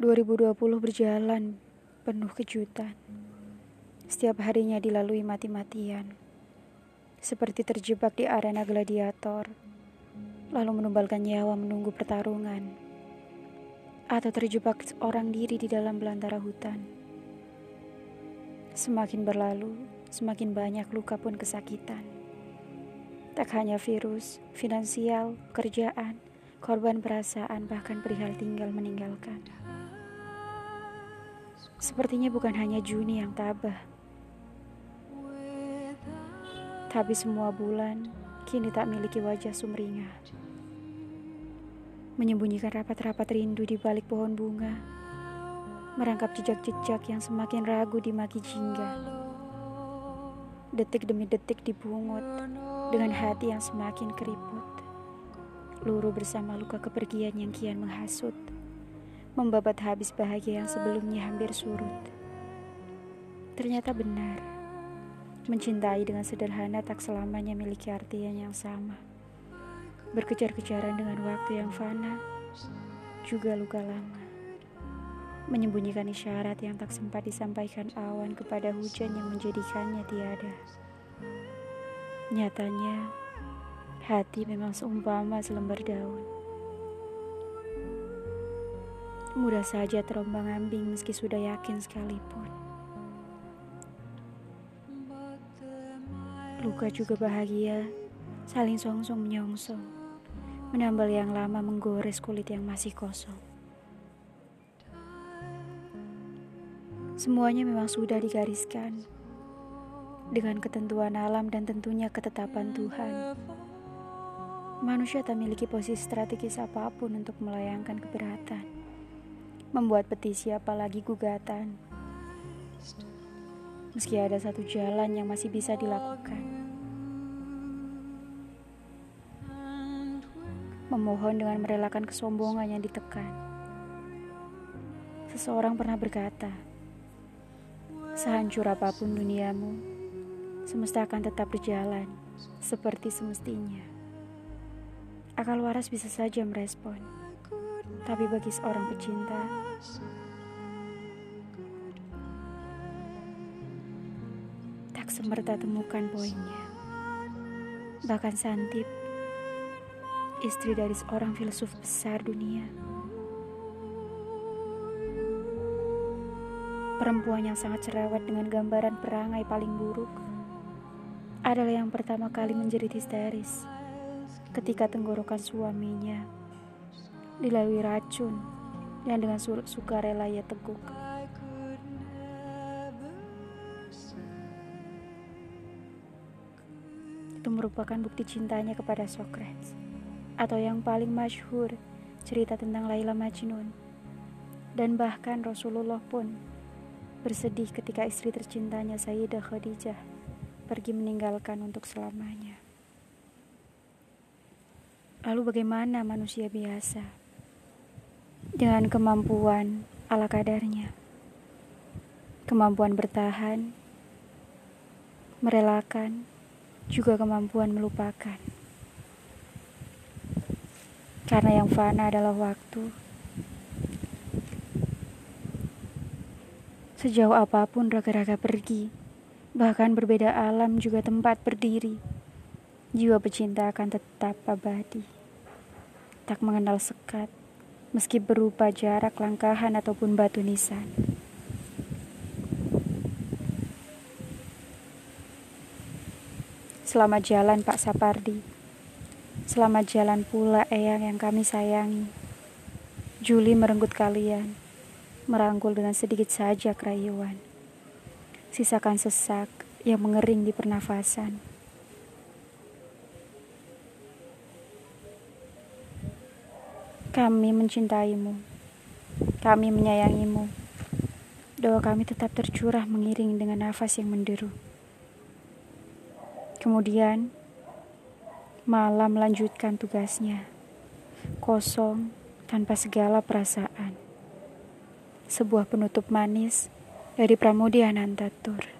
2020 berjalan penuh kejutan. Setiap harinya dilalui mati-matian. Seperti terjebak di arena gladiator, lalu menumbalkan nyawa menunggu pertarungan. Atau terjebak seorang diri di dalam belantara hutan. Semakin berlalu, semakin banyak luka pun kesakitan. Tak hanya virus, finansial, pekerjaan, korban perasaan, bahkan perihal tinggal meninggalkan. Sepertinya bukan hanya Juni yang tabah. Tapi semua bulan kini tak miliki wajah sumringah. Menyembunyikan rapat-rapat rindu di balik pohon bunga. Merangkap jejak-jejak yang semakin ragu di maki jingga. Detik demi detik dibungut dengan hati yang semakin keriput. Luruh bersama luka kepergian yang kian menghasut membabat habis bahagia yang sebelumnya hampir surut. Ternyata benar, mencintai dengan sederhana tak selamanya miliki artian yang sama. Berkejar-kejaran dengan waktu yang fana, juga luka lama. Menyembunyikan isyarat yang tak sempat disampaikan awan kepada hujan yang menjadikannya tiada. Nyatanya, hati memang seumpama selembar daun Mudah saja terombang ambing meski sudah yakin sekalipun. Luka juga bahagia, saling songsong menyongsong. Menambal yang lama menggores kulit yang masih kosong. Semuanya memang sudah digariskan dengan ketentuan alam dan tentunya ketetapan Tuhan. Manusia tak memiliki posisi strategis apa pun untuk melayangkan keberatan membuat petisi apalagi gugatan. Meski ada satu jalan yang masih bisa dilakukan. Memohon dengan merelakan kesombongan yang ditekan. Seseorang pernah berkata, sehancur apa pun duniamu, semesta akan tetap berjalan seperti semestinya. Akal waras bisa saja merespon tapi bagi seorang pecinta, tak semerta temukan poinnya. Bahkan Santip, istri dari seorang filsuf besar dunia, perempuan yang sangat cerewet dengan gambaran perangai paling buruk, adalah yang pertama kali menjerit histeris ketika tenggorokan suaminya dilalui racun yang dengan sukarela ia teguk. Itu merupakan bukti cintanya kepada Socrates, atau yang paling masyhur cerita tentang Laila Majnun. Dan bahkan Rasulullah pun bersedih ketika istri tercintanya Sayyidah Khadijah pergi meninggalkan untuk selamanya. Lalu bagaimana manusia biasa? Dengan kemampuan ala kadarnya, kemampuan bertahan, merelakan, juga kemampuan melupakan. Karena yang fana adalah waktu. Sejauh apa pun raga-raga pergi, bahkan berbeda alam juga tempat berdiri, jiwa pecinta akan tetap abadi. Tak mengenal sekat, meski berupa jarak langkahan ataupun batu nisan. Selamat jalan Pak Sapardi. Selamat jalan pula Eyang yang kami sayangi. Juli merenggut kalian, merangkul dengan sedikit saja kerayuan. Sisakan sesak yang mengering di pernafasan. Kami mencintaimu. Kami menyayangimu. Doa kami tetap tercurah mengiring dengan nafas yang menderu. Kemudian, malam melanjutkan tugasnya. Kosong, tanpa segala perasaan. Sebuah penutup manis dari Pramudia Anantatur.